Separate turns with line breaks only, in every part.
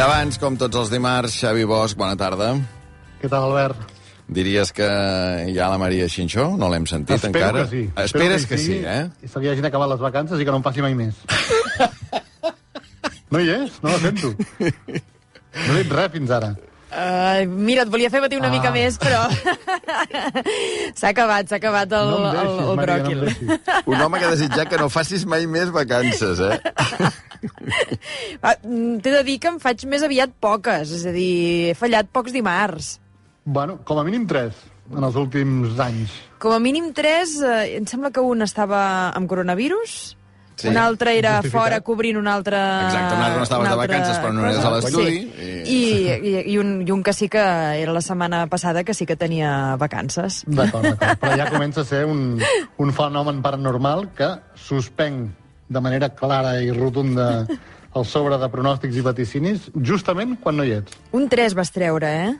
I abans, com tots els dimarts, Xavi Bosch, bona tarda.
Què tal, Albert?
Diries que hi ha la Maria Xinxó? No l'hem sentit
Espero
encara?
que sí.
Esperes
Espero
que, sí, eh?
I se li hagin acabat les vacances i que no em faci mai més. no hi és? No la sento. No he dit res fins ara.
Uh, mira, et volia fer batir una
Ah.
mica més, però s'ha acabat, s'ha acabat el,
no
el,
deixis,
el
Maria,
bròquil.
no.
Un home que ha desitjat que no facis mai més vacances, eh?
Ah, mm, T'he de dir que em faig més aviat poques, és a dir, he fallat pocs dimarts.
Bueno, com a mínim tres en els últims anys.
Com a mínim tres, eh, em sembla que un estava amb coronavirus,
Sí.
un altre era
Justificat.
fora cobrint un altre...
Exacte, un altre no estaves
una
de
altra
vacances, però no eres a l'estudi,
Sí.
i-
I, i, i, un, I un que sí que era la setmana passada, que sí que tenia vacances.
D'acord, d'acord. Però ja comença a ser un, un fenomen paranormal que suspeng de manera clara i rotunda el sobre de pronòstics i vaticinis justament quan no hi ets.
Un 3 vas treure, eh?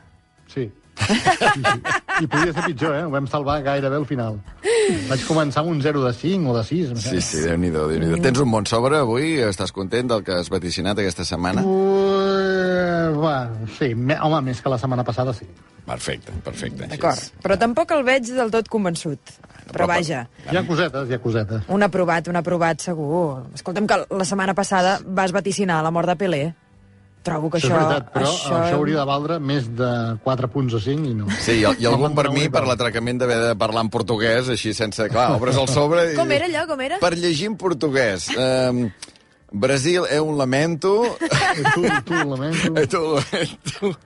Sí. sí, sí. I podia ser pitjor, eh? Ho vam salvar gairebé al final. Vaig començar amb un 0 de 5 o de 6. No sé.
Sí, sí, déu-n'hi-do, déu nhi déu Tens un bon sobre avui? Estàs content del que has vaticinat aquesta setmana?
Uh, bueno, sí, me, home, més que la setmana passada, sí.
Perfecte, perfecte.
D'acord. Però tampoc el veig del tot convençut. Però vaja,
Hi ha cosetes, hi ha cosetes.
un aprovat, un aprovat segur. Escolta'm que la setmana passada vas vaticinar la mort de Pelé. Trobo que
Això,
això...
és veritat, però això... això hauria de valdre més de 4 punts o 5 i no.
Sí, i, i algun per mi per l'atracament d'haver de parlar en portuguès, així sense... Clar, obres el sobre i...
Com era allò, com era?
Per llegir en portuguès. Um, Brasil é un lamento...
Tu, tu, lamento.
É un lamento...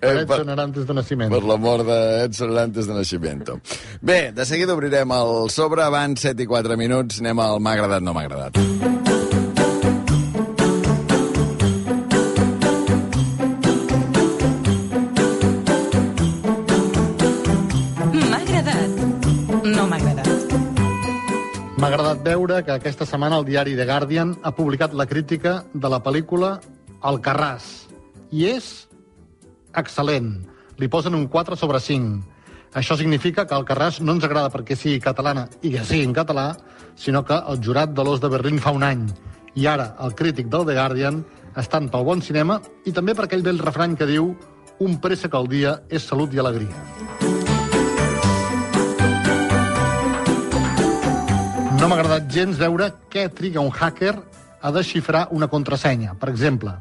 Per
Eh,
Edson Arantes de Nasciment.
per la mort d'Edson Arantes de Nascimento. Bé, de seguida obrirem el sobre. Abans, 7 i 4 minuts, anem al m'ha agradat, no m'ha agradat.
M'ha
veure que aquesta setmana el diari The Guardian ha publicat la crítica de la pel·lícula El Carràs. I és excel·lent. Li posen un 4 sobre 5. Això significa que el Carràs no ens agrada perquè sigui catalana i que sigui en català, sinó que el jurat de l'Os de Berlín fa un any. I ara el crític del The Guardian estan pel bon cinema i també per aquell vell refrany que diu un préssec al dia és salut i alegria. No m'ha agradat gens veure què triga un hacker a desxifrar una contrasenya. Per exemple,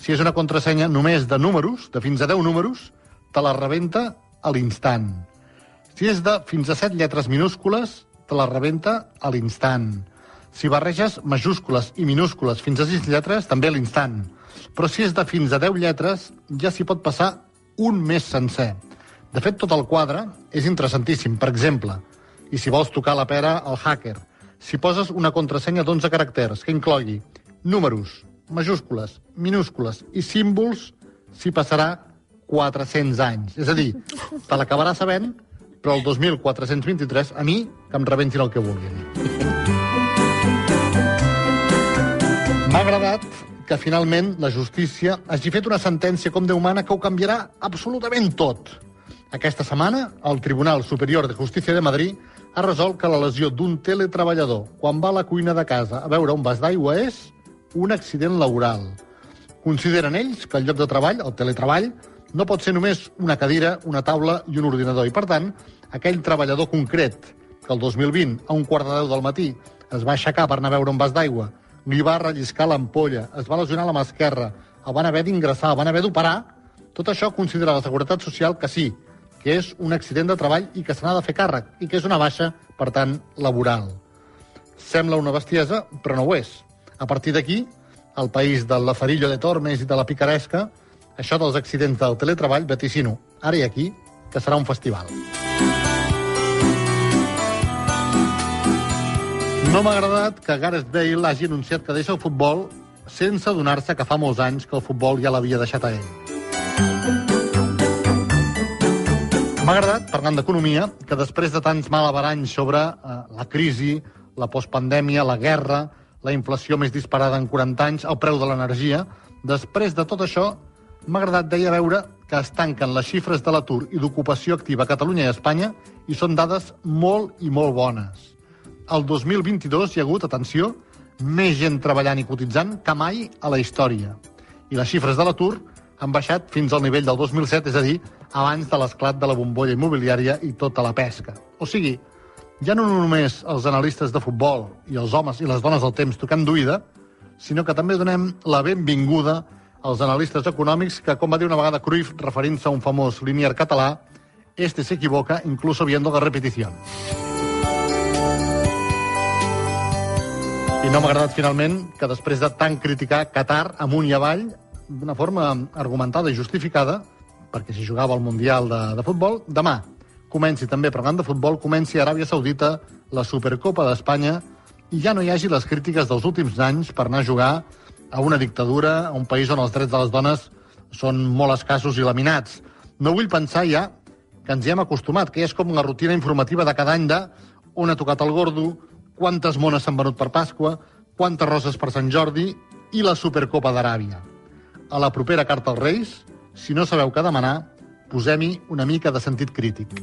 si és una contrasenya només de números, de fins a 10 números, te la rebenta a l'instant. Si és de fins a 7 lletres minúscules, te la rebenta a l'instant. Si barreges majúscules i minúscules fins a 6 lletres, també a l'instant. Però si és de fins a 10 lletres, ja s'hi pot passar un mes sencer. De fet, tot el quadre és interessantíssim. Per exemple, i si vols tocar la pera al hacker, si poses una contrasenya d'11 caràcters que inclogui números, majúscules, minúscules i símbols, s'hi passarà 400 anys. És a dir, te l'acabarà sabent, però el 2423 a mi que em rebentin el que vulguin. M'ha agradat que finalment la justícia hagi fet una sentència com Déu mana que ho canviarà absolutament tot. Aquesta setmana, el Tribunal Superior de Justícia de Madrid ha resolt que la lesió d'un teletreballador quan va a la cuina de casa a veure un vas d'aigua és un accident laboral. Consideren ells que el lloc de treball, el teletreball, no pot ser només una cadira, una taula i un ordinador. I, per tant, aquell treballador concret que el 2020, a un quart de deu del matí, es va aixecar per anar a veure un vas d'aigua, li va relliscar l'ampolla, es va lesionar la mà esquerra, el van haver d'ingressar, el van haver d'operar, tot això considera la Seguretat Social que sí, que és un accident de treball i que se n'ha de fer càrrec, i que és una baixa, per tant, laboral. Sembla una bestiesa, però no ho és. A partir d'aquí, al país del Lafarillo de Tormes i de la Picaresca, això dels accidents del teletreball vaticino, ara i aquí, que serà un festival. No m'ha agradat que Gareth Bale hagi anunciat que deixa el futbol sense adonar-se que fa molts anys que el futbol ja l'havia deixat a ell. M'ha agradat, parlant d'economia, que després de tants malabaranys sobre eh, la crisi, la postpandèmia, la guerra, la inflació més disparada en 40 anys, el preu de l'energia, després de tot això, m'ha agradat, deia, veure que es tanquen les xifres de l'atur i d'ocupació activa a Catalunya i a Espanya i són dades molt i molt bones. El 2022 hi ha hagut, atenció, més gent treballant i cotitzant que mai a la història. i les xifres de l'atur han baixat fins al nivell del 2007, és a dir, abans de l'esclat de la bombolla immobiliària i tota la pesca. O sigui, ja no només els analistes de futbol i els homes i les dones del temps tocant d'oïda, sinó que també donem la benvinguda als analistes econòmics que, com va dir una vegada Cruyff, referint-se a un famós linier català, este se equivoca incluso viendo la repetición. I no m'ha agradat finalment que després de tant criticar Qatar amunt i avall, d'una forma argumentada i justificada, perquè s'hi jugava el Mundial de, de Futbol, demà comenci també, parlant de futbol, comenci a Aràbia Saudita la Supercopa d'Espanya i ja no hi hagi les crítiques dels últims anys per anar a jugar a una dictadura, a un país on els drets de les dones són molt escassos i laminats. No vull pensar ja que ens hi hem acostumat, que és com la rutina informativa de cada any de on ha tocat el gordo, quantes mones s'han venut per Pasqua, quantes roses per Sant Jordi i la Supercopa d'Aràbia. A la propera carta als Reis, si no sabeu què demanar, posem-hi una mica de sentit crític.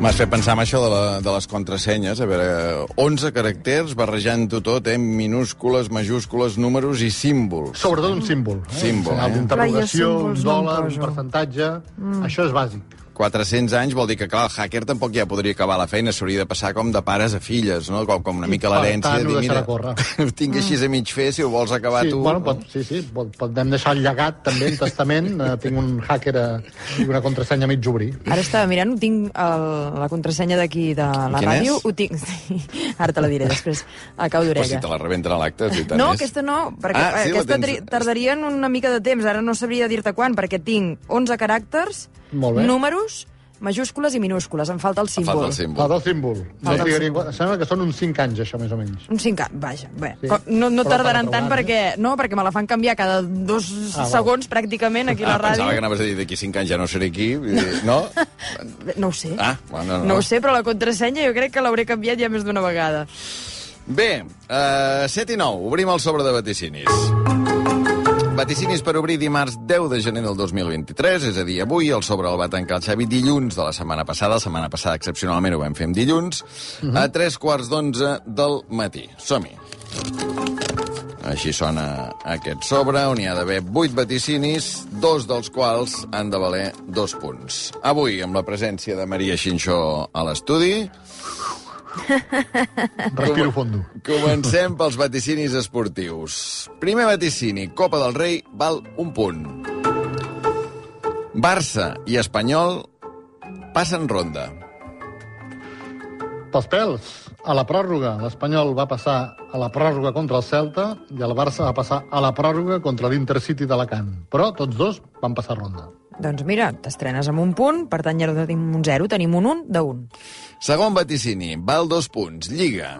M'has fet pensar en això de, la, de les contrasenyes. A veure, 11 caràcters barrejant-ho tot, eh? Minúscules, majúscules, números i símbols.
Sobretot un símbol. Eh?
Símbol, eh?
d'interrogació, un
no
dòlar, un percentatge... Mm. Això és bàsic.
400 anys vol dir que, clar, el hacker tampoc ja podria acabar la feina, s'hauria de passar com de pares a filles, no? Com, com una mica
per
l'herència
tant,
de
ho
dir,
deixarà
mira,
córrer."
ho tinc així a mig fer, si ho vols acabar
sí,
tu...
Bueno, pot, sí, sí, pot, podem deixar el llegat també en testament. Eh, tinc un hacker eh, i una contrasenya a mig obrir.
Ara estava mirant, ho tinc el, la contrasenya d'aquí de la
Quina
ràdio.
és?
Ho tinc... Sí, ara te la diré després, a cau
Però si
d'orella.
te la rebenten a l'acte, si tant
No,
és.
aquesta no, perquè
Ah, sí, la
aquesta
tens-
tens... tardarien una mica de temps. Ara no sabria dir-te quan, perquè tinc 11 caràcters,
Molt bé.
números, majúscules i minúscules. Em falta el símbol.
falta el símbol.
Falta el símbol. No
Falta el símbol.
Sembla que són uns 5 anys, això, més o menys.
Un 5 anys, vaja. Bé,
Sí.
sí. no, no
Però
tardaran tant
provar,
perquè... No, perquè me la fan canviar cada dos
Ah, val.
segons, pràcticament, aquí a
Ah,
la ràdio.
pensava que anaves a dir d'aquí 5 anys ja no seré aquí, no?
No ho sé.
Ah, bueno, no.
No ho sé, però la contrasenya jo crec que l'hauré canviat ja més d'una vegada.
Bé, uh, 7 i 9, obrim el sobre de vaticinis. Vaticinis per obrir dimarts 10 de gener del 2023, és a dir, avui el sobre el va tancar el Xavi dilluns de la setmana passada, la setmana passada excepcionalment ho vam fer dilluns, a 3 quarts d'onze del matí. Som-hi. Així sona aquest sobre, on hi ha d'haver 8 vaticinis, dos dels quals han de valer dos punts. Avui, amb la presència de Maria Xinxó a l'estudi,
Respiro fondo.
Comencem pels vaticinis esportius. Primer vaticini, Copa del Rei val un punt. Barça i Espanyol passen ronda.
Pels pèls, a la pròrroga, l'Espanyol va passar a la pròrroga contra el Celta i el Barça va passar a la pròrroga contra l'Intercity d'Alacant. Però tots dos van passar ronda.
Doncs mira, t'estrenes amb un punt, per tant ja no tenim un 0, tenim un 1 d'un.
Segon vaticini, val dos punts, Lliga.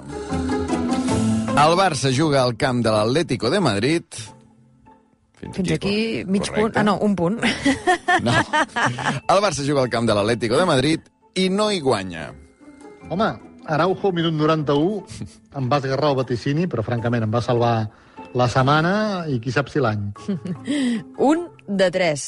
El Barça juga al camp de l'Atlético de Madrid...
Fins aquí mig
correcte.
punt. Ah, no, un punt.
No. El Barça juga al camp de l'Atlético de Madrid i no hi guanya.
Home, Araujo, minut 91, em va esgarrar el vaticini, però francament em va salvar la setmana i qui sap si l'any.
un de 3.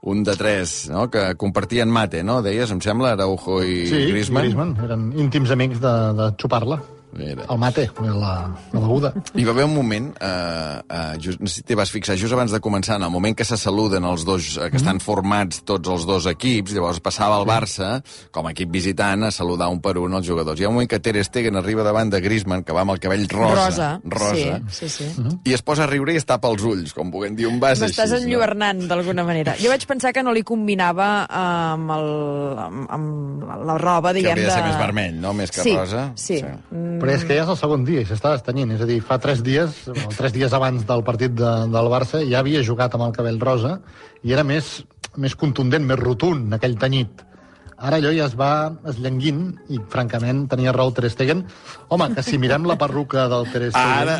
Un de tres, no?, que compartien mate, no? Deies, em sembla, Araujo i
Sí,
Griezmann.
i Griezmann. Eren íntims amics de, de xupar-la.
Mira.
El mate, la, la beguda.
Hi va haver un moment, eh, eh, just, no sé si t'hi vas fixar, just abans de començar, en el moment que se saluden els dos, eh, que estan formats tots els dos equips, llavors passava el Barça, com a equip visitant, a saludar un per un els jugadors. Hi ha un moment que Ter Stegen arriba davant de Griezmann, que va amb el cabell rosa,
Rosa.
rosa
Sí, sí, sí.
i es posa a riure i es tapa els ulls, com puguem dir, un vas així.
M'estàs enlluernant, d'alguna manera. Jo vaig pensar que no li combinava amb, el, amb, amb la roba,
Que
diguem,
hauria de ser
de...
més vermell, no?, més que
sí,
rosa.
Sí,
Sí.
Però és que ja és el segon dia i s'està destenyint. És a dir, fa tres dies, o tres dies abans del partit de, del Barça, ja havia jugat amb el cabell rosa i era més, més contundent, més rotund, aquell tenyit. Ara allò ja es va esllenguint i, francament, tenia raó Ter Stegen. Home, que si mirem la perruca del Ter Stegen...
Ara...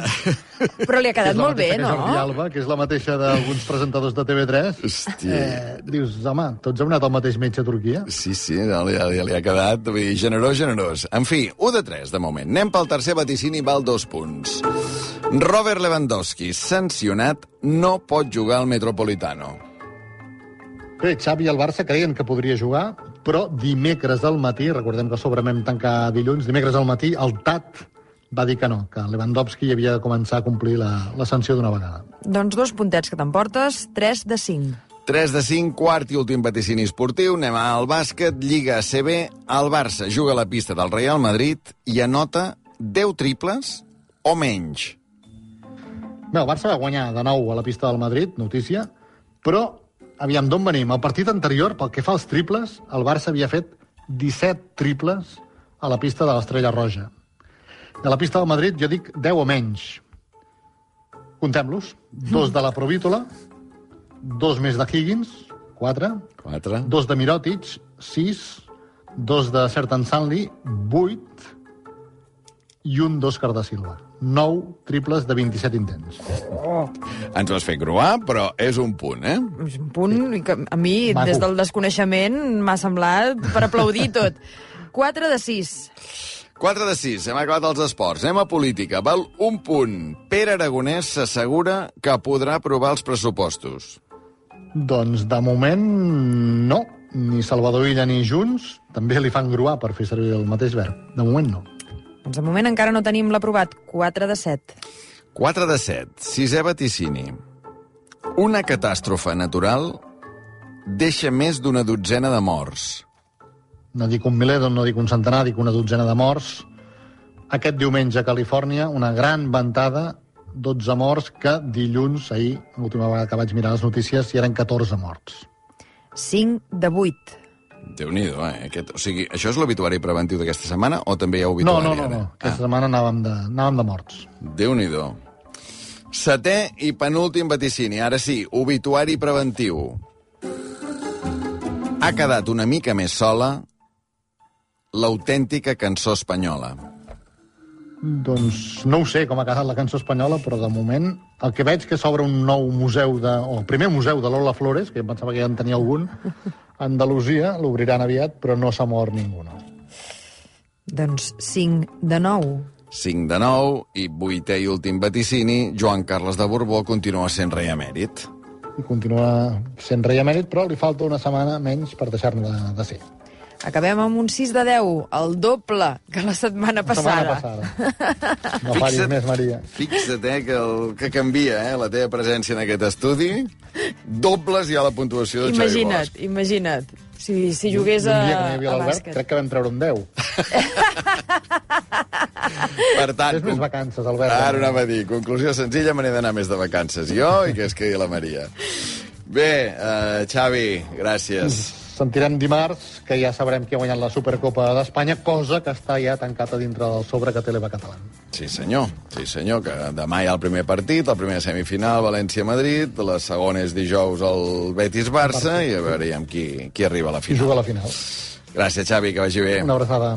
Però li ha
que
quedat
la
molt bé,
que
no?
Jordi Alba, que és la mateixa d'alguns presentadors de TV3.
Hòstia.
Eh, dius, home, tots heu anat al mateix metge a Turquia?
Sí, sí, no, li, li, li ha quedat vull dir, generós, generós. En fi, 1 de 3, de moment. Anem pel tercer vaticini, val dos punts. Robert Lewandowski, sancionat, no pot jugar al Metropolitano.
Bé, Xavi i el Barça creien que podria jugar, però dimecres al matí, recordem que sobre vam tancar dilluns, dimecres al matí el TAT va dir que no, que Lewandowski havia de començar a complir la, la sanció d'una vegada.
Doncs dos puntets que t'emportes, 3 de 5.
3 de 5, quart i últim vaticini esportiu. Anem al bàsquet, Lliga CB. El Barça juga a la pista del Real Madrid i anota 10 triples o menys.
Bé, el Barça va guanyar de nou a la pista del Madrid, notícia, però, aviam, d'on venim? El partit anterior, pel que fa als triples, el Barça havia fet 17 triples a la pista de l'Estrella Roja. A la pista del Madrid jo dic 10 o menys. Contem-los. Dos de la Provítola, dos més de Higgins, 4,
4.
dos de Mirotic, 6, dos de Sertan Sanli, 8, i un d'Òscar da Silva. 9 triples de 27 intents.
Ens vas fer croar, però és un punt, eh?
És un punt que a mi,
Maco.
des del desconeixement, m'ha semblat per aplaudir tot. 4 de 6.
4 de 6, hem acabat els esports. Anem a política. Val un punt. Pere Aragonès s'assegura que podrà aprovar els pressupostos.
Doncs de moment no. Ni Salvador Illa ni Junts també li fan gruar per fer servir el mateix verb. De moment no.
Doncs de moment encara no tenim l'aprovat. 4 de 7.
4 de 7. Sisè vaticini. Una catàstrofe natural deixa més d'una dotzena de morts.
No dic un miler, no dic un centenar, dic una dotzena de morts. Aquest diumenge a Califòrnia, una gran ventada, 12 morts, que dilluns, ahir, l'última vegada que vaig mirar les notícies, hi eren 14 morts.
5 de 8.
Déu-n'hi-do, eh? Aquest, o sigui, això és l'obituari preventiu d'aquesta setmana o també hi ha
No,
obituari?
no, no, no.
ara?
Aquesta setmana anàvem de, anàvem de morts.
Ah, Déu-n'hi-do. Setè i penúltim vaticini. Ara sí, obituari preventiu. Ha quedat una mica més sola l'autèntica cançó espanyola.
Doncs no ho sé com ha quedat la cançó espanyola, però de moment el que veig que s'obre un nou museu, de, o el primer museu de Lola Flores, que pensava que ja en tenia algun, Andalusia, l'obriran aviat, però no s'ha mort ningú, no.
Doncs 5 de 9.
5 de 9 i vuitè i últim vaticini, Joan Carles de Borbó continua sent rei emèrit.
I continua sent rei emèrit, però li falta una setmana menys per deixar-ne de, de ser.
Acabem amb un 6 de 10, el doble que la setmana
La setmana
passada.
passada. No facis més, Maria.
Fixa't, eh, que, el, que canvia, eh, la teva presència en aquest estudi. Dobles ja la puntuació de Xavi
Imagina't,
Bosch.
imagina't. Si, si jugués
Un
a,
dia
a bàsquet.
crec que vam treure un 10.
Per tant,
Fes més vacances, Albert.
Ara ho anava a dir. Conclusió senzilla, me n'he d'anar més de vacances jo i que es quedi la Maria. Bé, uh, Xavi, gràcies.
Sentirem dimarts que ja sabrem qui ha guanyat la Supercopa d'Espanya, cosa que està ja tancat a dintre del sobre que té l'EVA català.
Sí, senyor. Sí, senyor, que demà hi ha el primer partit, el primer semifinal, València-Madrid, la segona és dijous el Betis-Barça, i a veure qui, qui arriba a la final.
juga a la final.
Gràcies, Xavi, que vagi bé.
Una abraçada.